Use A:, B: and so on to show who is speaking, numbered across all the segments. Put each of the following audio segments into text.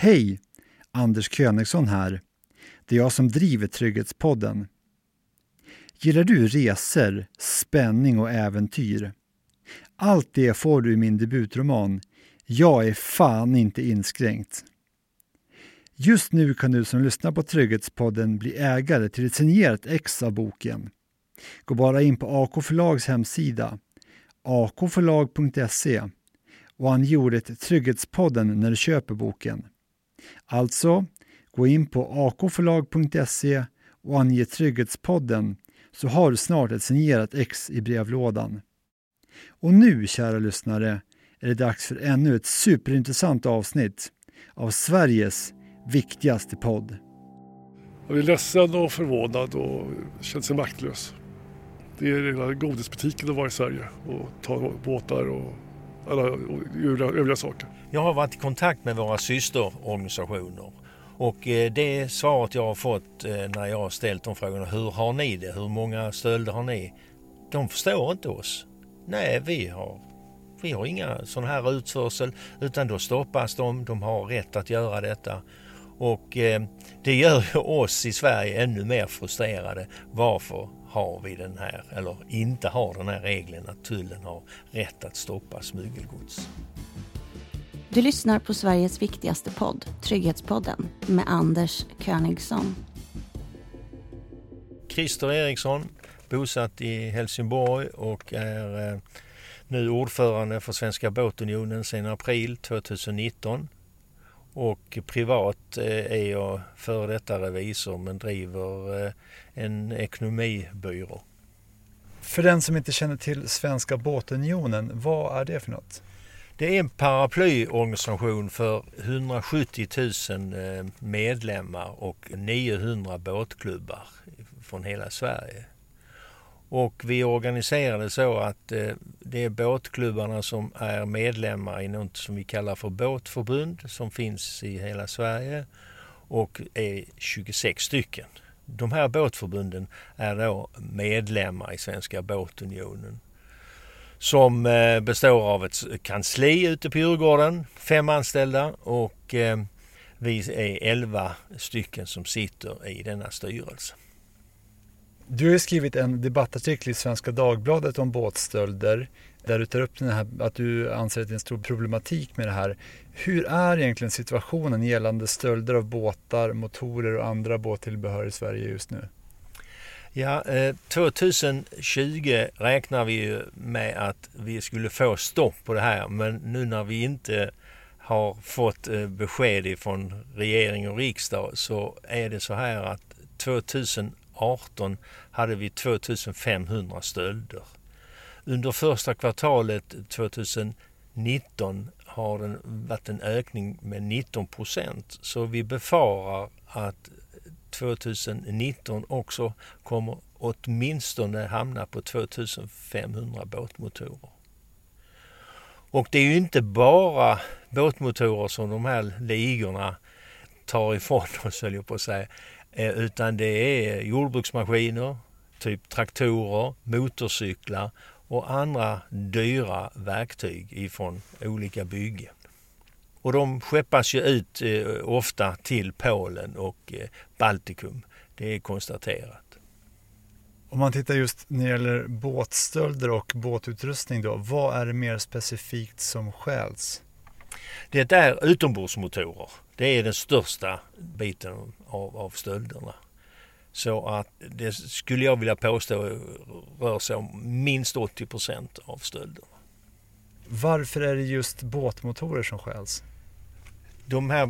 A: Hej! Anders Königsson här. Det är jag som driver Trygghetspodden. Gillar du resor, spänning och äventyr? Allt det får du i min debutroman Jag är fan inte inskränkt. Just nu kan du som lyssnar på Trygghetspodden bli ägare till ett signerat ex av boken. Gå bara in på AK Förlags hemsida, akförlag.se och ange ordet Trygghetspodden när du köper boken. Alltså, gå in på akförlag.se och ange Trygghetspodden så har du snart ett signerat ex i brevlådan. Och nu, kära lyssnare, är det dags för ännu ett superintressant avsnitt av Sveriges viktigaste podd.
B: Jag är ledsen och förvånad och känner sig maktlös. Det är rena godisbutiken att vara i Sverige och ta båtar och alla övriga, saker.
C: Jag har varit i kontakt med våra systerorganisationer och eh, det svaret jag har fått eh, när jag har ställt de frågorna, hur har ni det? Hur många stölder har ni? De förstår inte oss. Nej, vi har, vi har inga sån här utförsel utan då stoppas de. De har rätt att göra detta. Och eh, det gör ju oss i Sverige ännu mer frustrerade. Varför har vi den här, eller inte har den här regeln att tullen har rätt att stoppa smuggelgods?
D: Du lyssnar på Sveriges viktigaste podd, Trygghetspodden, med Anders Königsson.
C: Christer Eriksson, bosatt i Helsingborg och är eh, nu ordförande för Svenska båtunionen sedan april 2019. Och privat eh, är jag före detta revisor men driver eh, en ekonomibyrå.
A: För den som inte känner till Svenska båtunionen, vad är det för något?
C: Det är en paraplyorganisation för 170 000 eh, medlemmar och 900 båtklubbar från hela Sverige. Och vi organiserade så att eh, det är båtklubbarna som är medlemmar i något som vi kallar för båtförbund som finns i hela Sverige och är 26 stycken. De här båtförbunden är då medlemmar i Svenska båtunionen som eh, består av ett kansli ute på Djurgården, fem anställda och eh, vi är elva stycken som sitter i denna styrelse.
A: Du har skrivit en debattartikel i Svenska Dagbladet om båtstölder där du tar upp den här, att du anser att det är en stor problematik med det här. Hur är egentligen situationen gällande stölder av båtar, motorer och andra båttillbehör i Sverige just nu?
C: Ja, eh, 2020 räknar vi ju med att vi skulle få stopp på det här men nu när vi inte har fått eh, besked från regering och riksdag så är det så här att 2018 2018 hade vi 2500 stölder. Under första kvartalet 2019 har det varit en ökning med 19 procent så vi befarar att 2019 också kommer åtminstone hamna på 2500 båtmotorer. Och det är ju inte bara båtmotorer som de här ligorna tar ifrån oss, höll jag på att säga. Eh, utan det är jordbruksmaskiner, typ traktorer, motorcyklar och andra dyra verktyg ifrån olika byggen. Och de skeppas ju ut eh, ofta till Polen och eh, Baltikum. Det är konstaterat.
A: Om man tittar just när det gäller båtstölder och båtutrustning då, vad är det mer specifikt som stjäls?
C: Det är utombordsmotorer. Det är den största biten av, av stölderna. Så att det skulle jag vilja påstå rör sig om minst 80 procent av stölderna.
A: Varför är det just båtmotorer som stjäls?
C: De här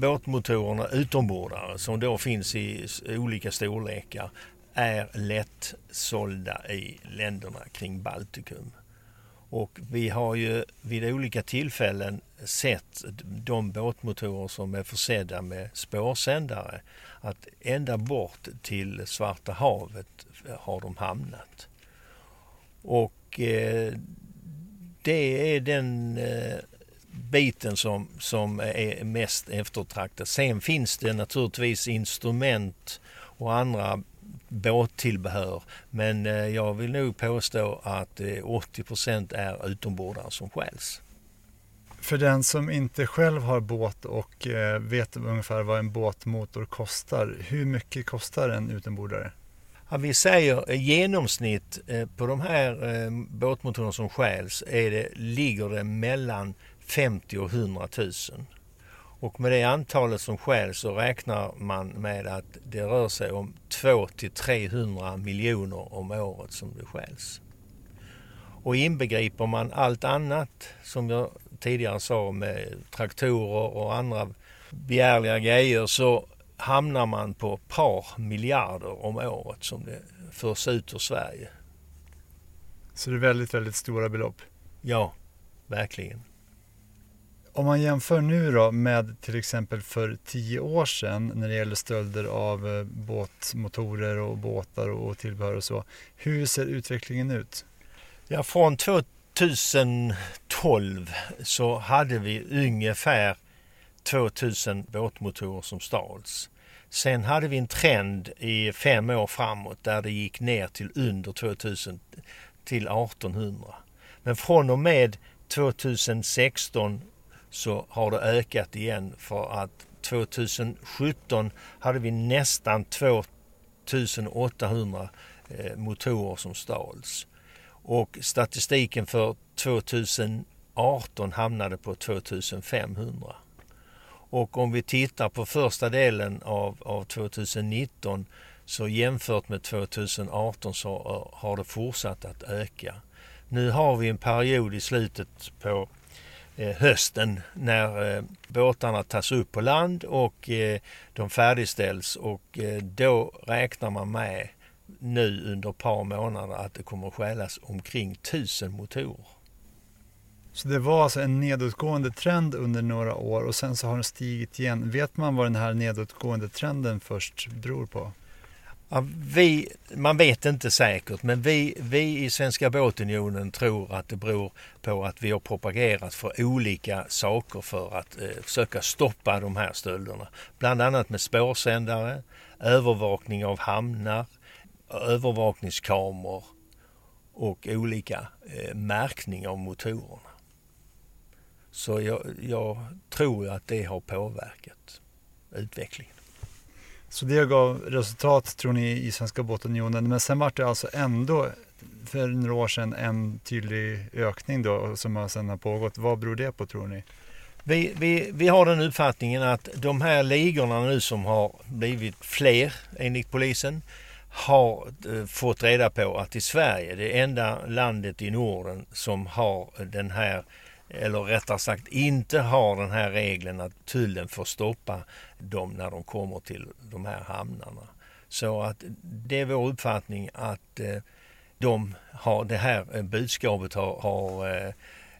C: båtmotorerna utombordare som då finns i olika storlekar är lättsålda i länderna kring Baltikum. Och vi har ju vid olika tillfällen sett de båtmotorer som är försedda med spårsändare att ända bort till Svarta havet har de hamnat. Och eh, det är den eh, biten som, som är mest eftertraktad. Sen finns det naturligtvis instrument och andra båttillbehör. Men eh, jag vill nog påstå att 80% är utombordare som stjäls.
A: För den som inte själv har båt och eh, vet ungefär vad en båtmotor kostar, hur mycket kostar en utombordare?
C: Ja, vi säger i genomsnitt eh, på de här eh, båtmotorerna som stjäls är det, ligger det mellan 50 och 100 000. Och med det antalet som stjäls så räknar man med att det rör sig om 2 till 300 miljoner om året som det stjäls. Och inbegriper man allt annat som jag tidigare sa med traktorer och andra begärliga grejer så hamnar man på ett par miljarder om året som det förs ut ur Sverige.
A: Så det är väldigt, väldigt stora belopp?
C: Ja, verkligen.
A: Om man jämför nu då med till exempel för tio år sedan när det gäller stölder av eh, båtmotorer och båtar och tillbehör och så. Hur ser utvecklingen ut?
C: Ja, från 2012 så hade vi ungefär 2000 båtmotorer som stals. Sen hade vi en trend i fem år framåt där det gick ner till under 2000 till 1800. Men från och med 2016 så har det ökat igen för att 2017 hade vi nästan 2800 eh, motorer som stals. Och statistiken för 2018 hamnade på 2500. Och om vi tittar på första delen av, av 2019 så jämfört med 2018 så eh, har det fortsatt att öka. Nu har vi en period i slutet på Eh, hösten när eh, båtarna tas upp på land och eh, de färdigställs och då räknar man med nu under ett par månader att det kommer att stjälas omkring tusen motorer.
A: Så det var alltså en nedåtgående trend under några år och sen så har den stigit igen. Vet man vad den här nedåtgående trenden först beror på?
C: Ja, vi, man vet inte säkert, men vi, vi i Svenska båtunionen tror att det beror på att vi har propagerat för olika saker för att eh, försöka stoppa de här stölderna. Bland annat med spårsändare, övervakning av hamnar, övervakningskameror och olika eh, märkning av motorerna. Så jag, jag tror att det har påverkat utvecklingen.
A: Så det gav resultat tror ni i Svenska båtunionen. Men sen var det alltså ändå för några år sedan en tydlig ökning då som sedan har pågått. Vad beror det på tror ni?
C: Vi, vi, vi har den uppfattningen att de här ligorna nu som har blivit fler enligt polisen har eh, fått reda på att i Sverige, det enda landet i Norden som har den här eller rättare sagt inte har den här regeln att tullen får stoppa dem när de kommer till de här hamnarna. Så att det är vår uppfattning att eh, de har, det här eh, budskapet har, har eh,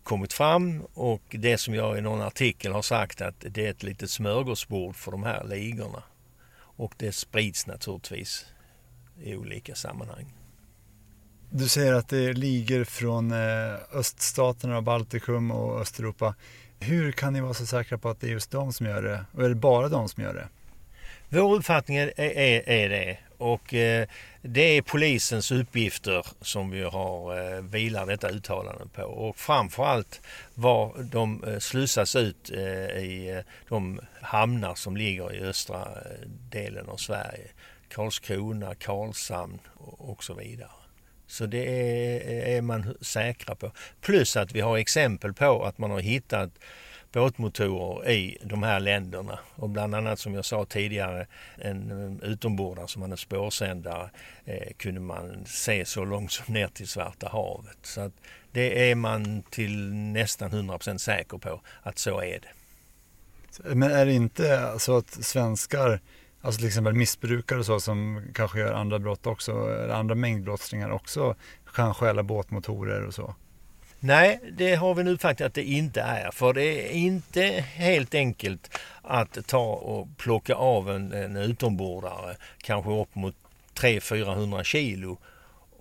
C: kommit fram och det som jag i någon artikel har sagt att det är ett litet smörgåsbord för de här ligorna. Och det sprids naturligtvis i olika sammanhang.
A: Du säger att det ligger från eh, öststaterna, Baltikum och Östeuropa. Hur kan ni vara så säkra på att det är just de som gör det? Och är det bara de som gör det?
C: Vår uppfattning är, är, är det. Och eh, det är polisens uppgifter som vi har eh, vilar detta uttalande på. Och framförallt var de eh, slussas ut eh, i eh, de hamnar som ligger i östra eh, delen av Sverige. Karlskrona, Karlshamn och så vidare. Så det är, är man säkra på. Plus att vi har exempel på att man har hittat båtmotorer i de här länderna. Och bland annat som jag sa tidigare, en utombordare som hade spårsändare eh, kunde man se så långt som ner till Svarta havet. Så att det är man till nästan 100% säker på att så är det.
A: Men är det inte så att svenskar Alltså till exempel missbrukare och så som kanske gör andra brott också, eller andra mängdbrottslingar också kan stjäla båtmotorer och så.
C: Nej, det har vi nu faktiskt att det inte är. För det är inte helt enkelt att ta och plocka av en, en utombordare, kanske upp mot 300-400 kilo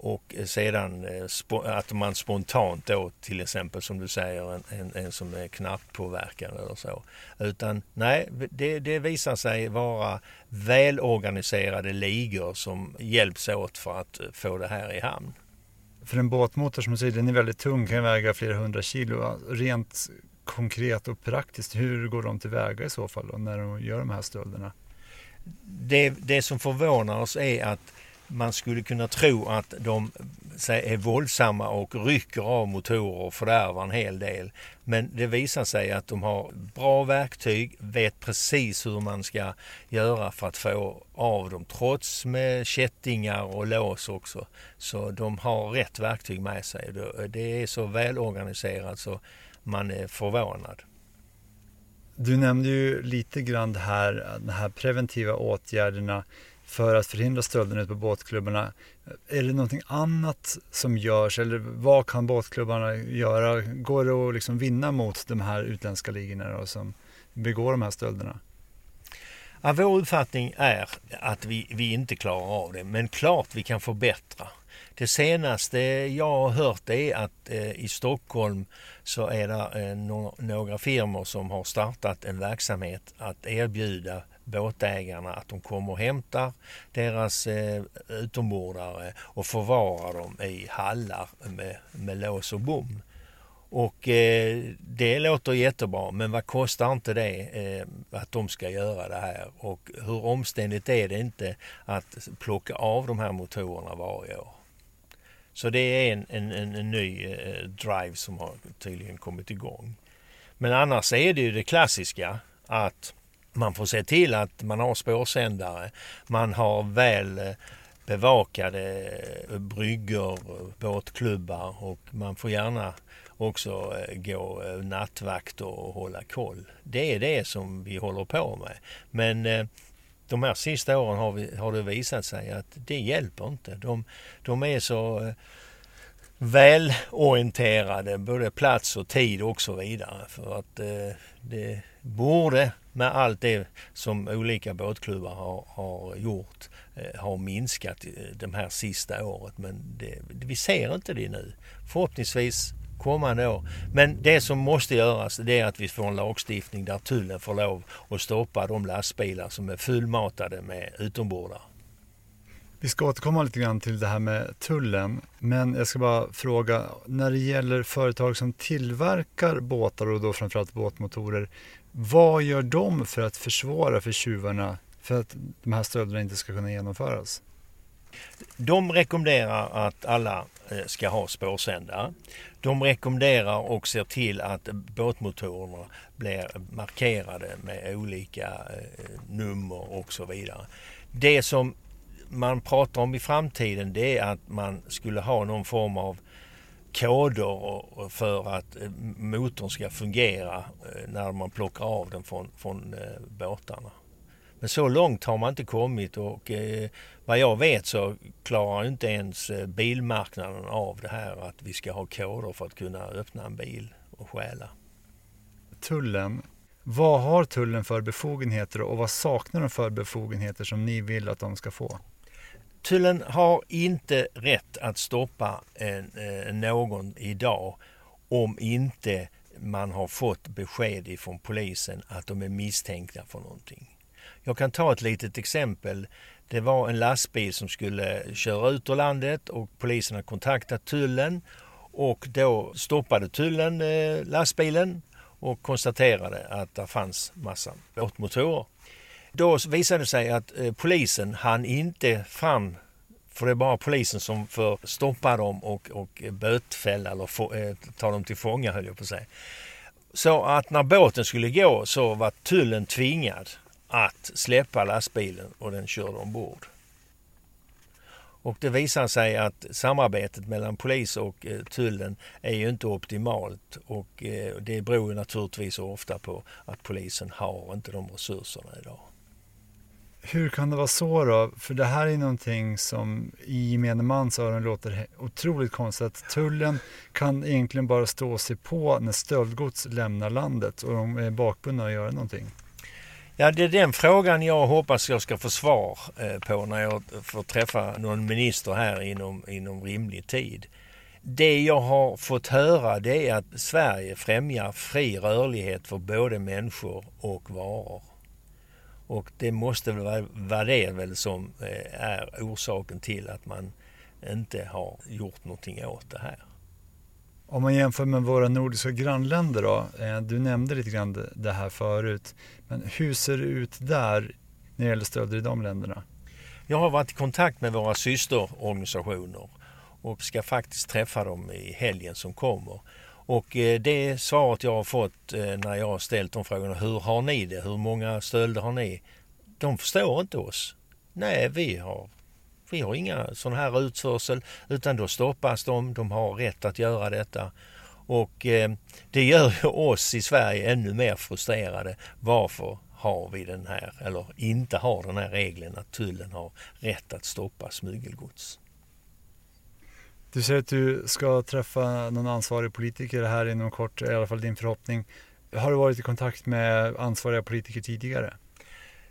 C: och sedan eh, att man spontant då till exempel som du säger en, en, en som är knappåverkad eller så. Utan nej, det, det visar sig vara välorganiserade ligor som hjälps åt för att få det här i hamn.
A: För en båtmotor som du säger, den är väldigt tung, kan väga flera hundra kilo. Rent konkret och praktiskt, hur går de tillväga i så fall då, när de gör de här stölderna?
C: Det, det som förvånar oss är att man skulle kunna tro att de är våldsamma och rycker av motorer och fördärvar en hel del. Men det visar sig att de har bra verktyg, vet precis hur man ska göra för att få av dem, trots med kättingar och lås också. Så de har rätt verktyg med sig. Det är så välorganiserat så man är förvånad.
A: Du nämnde ju lite grann det här, de här preventiva åtgärderna för att förhindra stölden ute på båtklubbarna. Är det någonting annat som görs eller vad kan båtklubbarna göra? Går det att liksom vinna mot de här utländska ligorna som begår de här stölderna?
C: Ja, vår uppfattning är att vi, vi inte klarar av det, men klart vi kan förbättra. Det senaste jag har hört är att eh, i Stockholm så är det eh, no några firmor som har startat en verksamhet att erbjuda båtägarna att de kommer och hämtar deras eh, utombordare och förvarar dem i hallar med, med lås och bom. Och eh, det låter jättebra men vad kostar inte det eh, att de ska göra det här och hur omständigt är det inte att plocka av de här motorerna varje år? Så det är en, en, en, en ny eh, drive som har tydligen kommit igång. Men annars är det ju det klassiska att man får se till att man har spårsändare, man har väl eh, bevakade eh, bryggor, båtklubbar och man får gärna också eh, gå nattvakt och hålla koll. Det är det som vi håller på med. Men de här sista åren har, vi, har det visat sig att det hjälper inte. De, de är så välorienterade, både plats och tid och så vidare. För att det borde med allt det som olika båtklubbar har, har gjort eh, har minskat eh, de här sista året. Men det, vi ser inte det nu. Förhoppningsvis kommande år. Men det som måste göras det är att vi får en lagstiftning där tullen får lov att stoppa de lastbilar som är fullmatade med utombordare.
A: Vi ska återkomma lite grann till det här med tullen, men jag ska bara fråga, när det gäller företag som tillverkar båtar och då framförallt båtmotorer, vad gör de för att försvåra för tjuvarna för att de här stölderna inte ska kunna genomföras?
C: De rekommenderar att alla eh, ska ha spårsändare. De rekommenderar och ser till att båtmotorerna blir markerade med olika eh, eh, nummer och så vidare. Det som man pratar om i framtiden det är att man skulle ha någon form av koder för att eh, motorn ska fungera eh, när man plockar av den från, från eh, båtarna. Men så långt har man inte kommit och vad jag vet så klarar inte ens bilmarknaden av det här att vi ska ha koder för att kunna öppna en bil och stjäla.
A: Tullen, vad har tullen för befogenheter och vad saknar de för befogenheter som ni vill att de ska få?
C: Tullen har inte rätt att stoppa en, eh, någon idag om inte man har fått besked ifrån polisen att de är misstänkta för någonting. Jag kan ta ett litet exempel. Det var en lastbil som skulle köra ut ur landet och polisen har kontaktat tullen och då stoppade tullen eh, lastbilen och konstaterade att det fanns massa båtmotorer då visade det sig att eh, polisen hann inte fram för det är bara polisen som får stoppa dem och, och eh, bötfälla eller få, eh, ta dem till fånga höll jag på att säga. Så att när båten skulle gå så var tullen tvingad att släppa lastbilen och den körde ombord. Och det visar sig att samarbetet mellan polis och eh, tullen är ju inte optimalt och eh, det beror naturligtvis ofta på att polisen har inte de resurserna idag.
A: Hur kan det vara så då? För det här är någonting som i gemene mans öron låter otroligt konstigt. Att tullen kan egentligen bara stå och se på när stöldgods lämnar landet och de är bakbundna att göra någonting.
C: Ja, det är den frågan jag hoppas jag ska få svar eh, på när jag får träffa någon minister här inom, inom rimlig tid. Det jag har fått höra det är att Sverige främjar fri rörlighet för både människor och varor. Och det måste väl vara det väl som eh, är orsaken till att man inte har gjort någonting åt det här.
A: Om man jämför med våra nordiska grannländer då, eh, du nämnde lite grann det här förut, men hur ser det ut där när det gäller stölder i de länderna?
C: Jag har varit i kontakt med våra systerorganisationer och ska faktiskt träffa dem i helgen som kommer. Och eh, det svaret jag har fått eh, när jag har ställt de frågorna, hur har ni det? Hur många stölder har ni? De förstår inte oss. Nej, vi har, vi har inga sån här utförsel utan då stoppas de. De har rätt att göra detta. Och eh, det gör ju oss i Sverige ännu mer frustrerade. Varför har vi den här, eller inte har den här regeln att tullen har rätt att stoppa smuggelgods?
A: Du säger att du ska träffa någon ansvarig politiker här inom kort, i alla fall din förhoppning. Har du varit i kontakt med ansvariga politiker tidigare?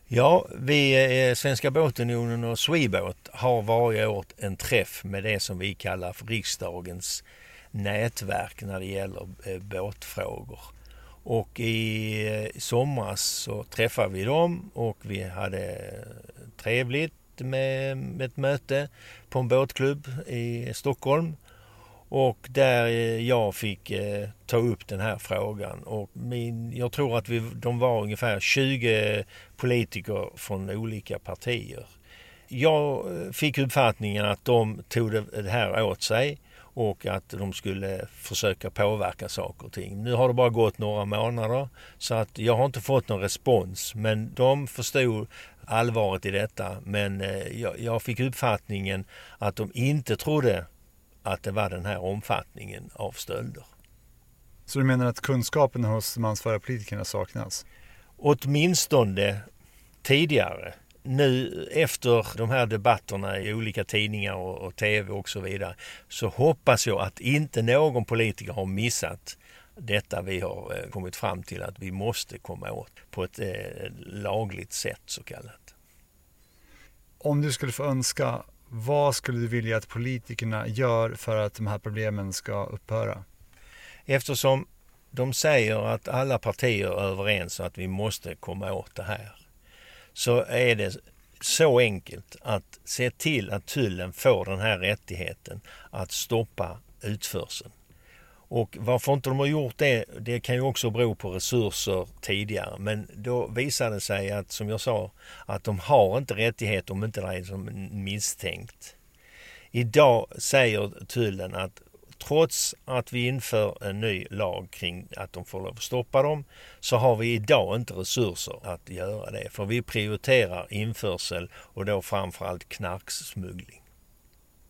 C: Ja, vi, eh, Svenska Båtunionen och Swebåt har varje år en träff med det som vi kallar för riksdagens nätverk när det gäller eh, båtfrågor. Och i eh, somras så träffade vi dem och vi hade trevligt med ett möte på en båtklubb i Stockholm. Och där eh, jag fick eh, ta upp den här frågan. Och min, jag tror att vi, de var ungefär 20 politiker från olika partier. Jag eh, fick uppfattningen att de tog det här åt sig och att de skulle försöka påverka saker och ting. Nu har det bara gått några månader så att jag har inte fått någon respons men de förstod allvaret i detta men eh, jag fick uppfattningen att de inte trodde att det var den här omfattningen av stölder.
A: Så du menar att kunskapen hos de ansvariga politikerna saknas?
C: Åtminstone tidigare. Nu efter de här debatterna i olika tidningar och, och tv och så vidare så hoppas jag att inte någon politiker har missat detta vi har eh, kommit fram till att vi måste komma åt på ett eh, lagligt sätt så kallat.
A: Om du skulle få önska, vad skulle du vilja att politikerna gör för att de här problemen ska upphöra?
C: Eftersom de säger att alla partier är överens om att vi måste komma åt det här så är det så enkelt att se till att tullen får den här rättigheten att stoppa utförseln. Och varför inte de har gjort det, det kan ju också bero på resurser tidigare. Men då visade det sig att, som jag sa, att de har inte rättighet om inte det är som misstänkt. Idag säger tullen att trots att vi inför en ny lag kring att de får lov att stoppa dem så har vi idag inte resurser att göra det. För vi prioriterar införsel och då framförallt knarksmuggling.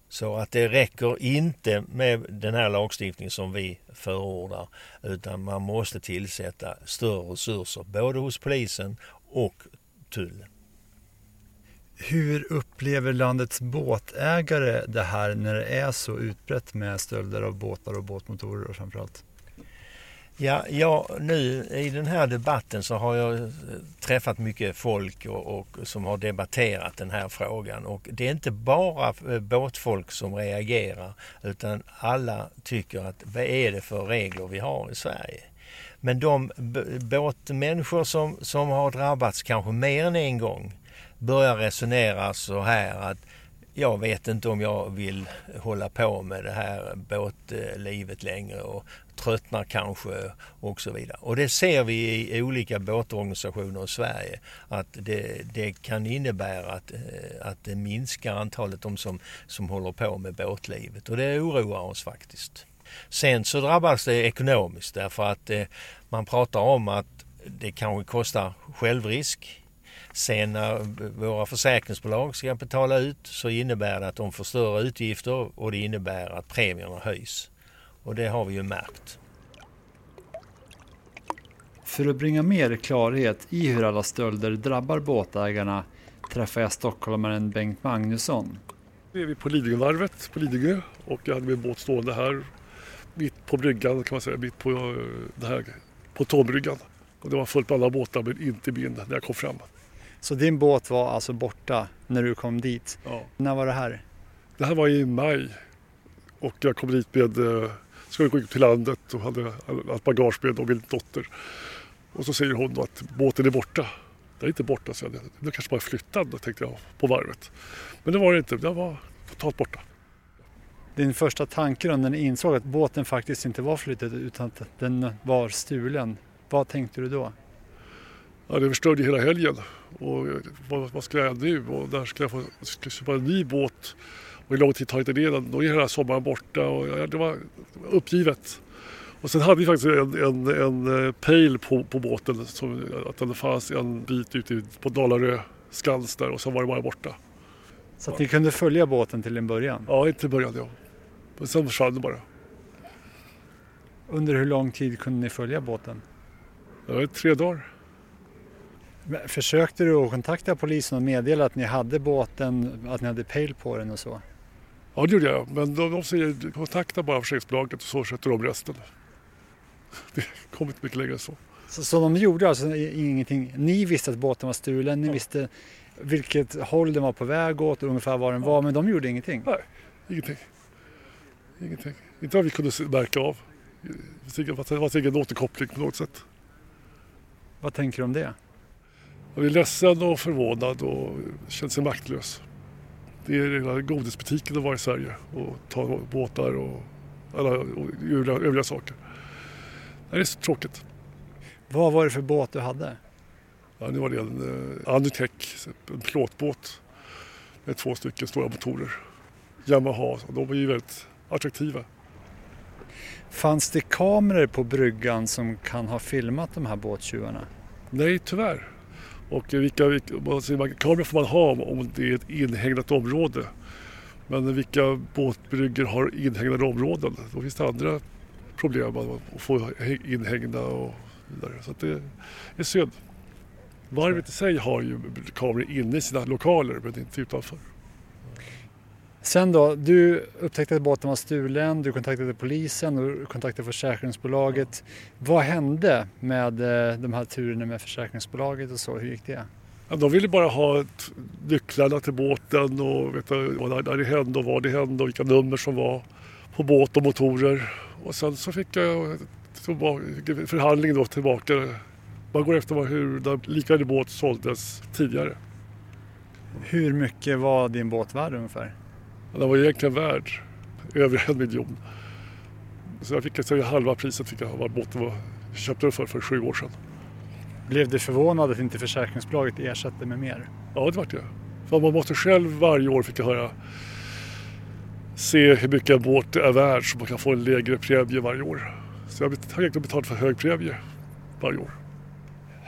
C: Så att det räcker inte med den här lagstiftningen som vi förordar utan man måste tillsätta större resurser både hos polisen och tullen.
A: Hur upplever landets båtägare det här när det är så utbrett med stölder av båtar och båtmotorer framförallt?
C: Ja, ja, nu i den här debatten så har jag eh, träffat mycket folk och, och, som har debatterat den här frågan. Och det är inte bara eh, båtfolk som reagerar utan alla tycker att vad är det för regler vi har i Sverige? Men de båtmänniskor som, som har drabbats kanske mer än en gång börjar resonera så här att jag vet inte om jag vill hålla på med det här båtlivet längre och tröttnar kanske och så vidare. Och det ser vi i olika båtorganisationer i Sverige att det, det kan innebära att, eh, att det minskar antalet de som, som håller på med båtlivet och det oroar oss faktiskt. Sen så drabbas det ekonomiskt därför att eh, man pratar om att det kanske kostar självrisk Sen när våra försäkringsbolag ska betala ut så innebär det att de får större utgifter och det innebär att premierna höjs. Och det har vi ju märkt.
A: För att bringa mer klarhet i hur alla stölder drabbar båtägarna träffar jag stockholmaren Bengt Magnusson.
B: Nu är vi på Lidingövarvet på Lidingö och jag hade min båt stående här mitt på bryggan kan man säga, mitt på eh, det här pontonbryggan. Och det var fullt med alla båtar men inte min när jag kom fram.
A: Så din båt var alltså borta när du kom dit?
B: Ja.
A: När var det här?
B: Det här var i maj och jag kom dit med, eh, skulle gå ut till landet och hade allt bagage med och min dotter. Och så säger hon då att båten är borta. Den är inte borta, så jag. Den kanske bara är flyttad, tänkte jag, på varvet. Men det var det inte, den var totalt borta.
A: din första tanke då när ni insåg att båten faktiskt inte var flyttad utan att den var stulen? Vad tänkte du då?
B: Ja, det förstörde hela helgen. Och vad, vad ska jag göra nu? Och när ska jag få ska jag köpa en ny båt? Och hur lång tid tar inte det? Då är hela sommaren borta och ja, det var uppgivet. Och sen hade vi faktiskt en, en, en eh, pejl på, på båten, som, att den fanns en bit ute på Dalarö skans där och sen var det bara borta.
A: Så att ni kunde följa båten till en början?
B: Ja, inte i början ja. Men sen försvann det bara.
A: Under hur lång tid kunde ni följa båten?
B: Ja, tre dagar.
A: Försökte du att kontakta polisen och meddela att ni hade båten, att ni hade pejl på den och så?
B: Ja, det gjorde jag. Men de, de säger kontakta bara försäkringsbolaget och så sköter de resten. Det kom inte mycket längre än så.
A: Så, så de gjorde alltså ingenting? Ni visste att båten var stulen, ni
B: Ja.
A: visste vilket håll den var på väg åt och ungefär var den var, men de gjorde ingenting?
B: Nej, ingenting. Ingenting. Inte vad vi kunde märka av. Det fanns ingen återkoppling på något sätt.
A: Vad tänker du om det?
B: Jag är ledsen och förvånad och känner sig maktlös. Det är hela godisbutiken att vara i Sverige och ta båtar och alla och övriga, saker. Det är så tråkigt.
A: Vad var det för båt du hade?
B: Ja, nu var det en uh, Anutech, en plåtbåt med två stycken stora motorer. Yamaha, och de var ju väldigt attraktiva.
A: Fanns det kameror på bryggan som kan ha filmat de här båttjuvarna?
B: Nej, tyvärr. Och vilka, vilka kameror får man ha om- det är ett inhägnat område. Men vilka båtbryggor har inhägnade områden? Då finns det andra problem att få inhägna och vidare. Så att det är synd. Varvet i sig har ju kameror inne i sina lokaler men inte utanför.
A: Sen då, du upptäckte att båten var stulen, du kontaktade polisen och du kontaktade försäkringsbolaget. Vad hände med eh, de här turerna med försäkringsbolaget och så? Hur gick det?
B: Ja, de ville bara ha nycklarna till båten och veta vad när det hände och var det hände och vilka nummer som var på båt och motorer. Och sen så fick jag förhandling då tillbaka. Man går efter hur den liknande båt såldes tidigare.
A: Hur mycket var din båt värd ungefär?
B: Den var egentligen värd över en miljon. Så jag fick säga halva priset fick jag vad båten var, köpte den för för sju år sedan.
A: Blev du förvånad att inte försäkringsbolaget ersatte med mer?
B: Ja, det vart jag. För man måste själv varje år, fick jag höra, se hur mycket en båt är värd så man kan få en lägre premie varje år. Så jag har betalat för hög premie varje år.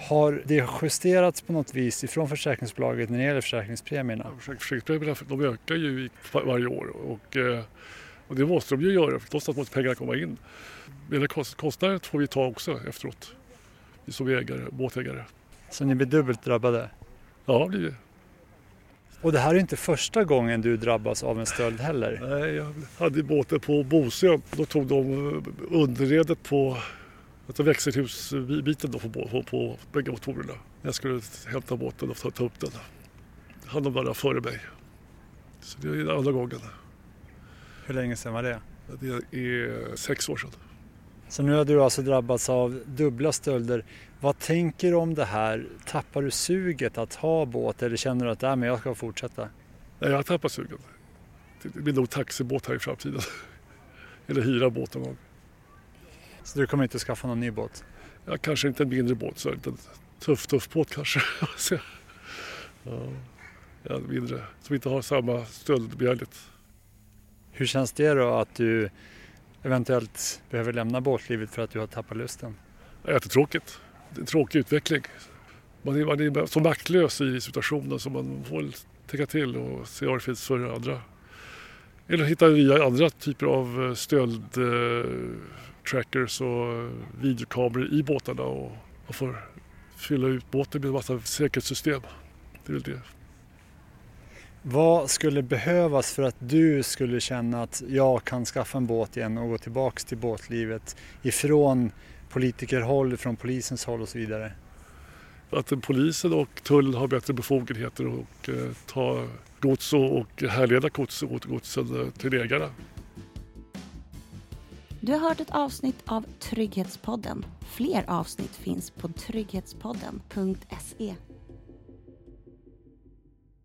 A: Har det justerats på något vis ifrån försäkringsbolaget när det gäller försäkringspremierna?
B: Försäk- Försäkringspremierna de ökar ju varje år och, eh, och det måste de ju göra för någonstans måste pengarna komma in. Men kost, kostnader får vi ta också efteråt. Vi som ägare, båtägare.
A: Så ni blir dubbelt drabbade?
B: Ja, det blir det.
A: Och det här är inte första gången du drabbas av en stöld heller.
B: Nej, jag hade båten på Bosön. Då tog de eh, underredet på alltså växelhusbiten då på, på, på bägge motorerna. Jag skulle hämta båten och ta, ta upp den. Han de där före mig. Så det är andra gången.
A: Hur länge sedan var det?
B: Det är sex år sedan.
A: Så nu har du alltså drabbats av dubbla stölder. Vad tänker du om det här? Tappar du suget att ha båt eller känner du att äh, men jag ska fortsätta?
B: Nej, jag har tappat sugen. Det blir nog taxibåt här i framtiden. Eller hyra båt någon gång.
A: Så du kommer inte att skaffa någon ny båt?
B: Ja, kanske inte en mindre båt, så en tuff, tuff båt kanske. Ja, ja, mindre. Som inte har samma stöldbegärligt.
A: Hur känns det då att du eventuellt behöver lämna båtlivet för att du har tappat lusten?
B: Det är jättetråkigt. Det är en tråkig utveckling. Man är, man är så maktlös i situationen så man får tänka till och se vad det finns för andra. Eller hitta nya andra typer av stöld eh, trackers och videokameror i båtarna och man får fylla ut båten med en massa säkerhetssystem. Det är väl det.
A: Vad skulle behövas för att du skulle känna att jag kan skaffa en båt igen och gå tillbaks till båtlivet ifrån politikerhåll, från polisens håll och så vidare?
B: Att polisen och tullen har bättre befogenheter och eh, ta gods och, och härleda gods, godsen eh, till ägarna.
D: Du har hört ett avsnitt av Trygghetspodden. Fler avsnitt finns på trygghetspodden.se.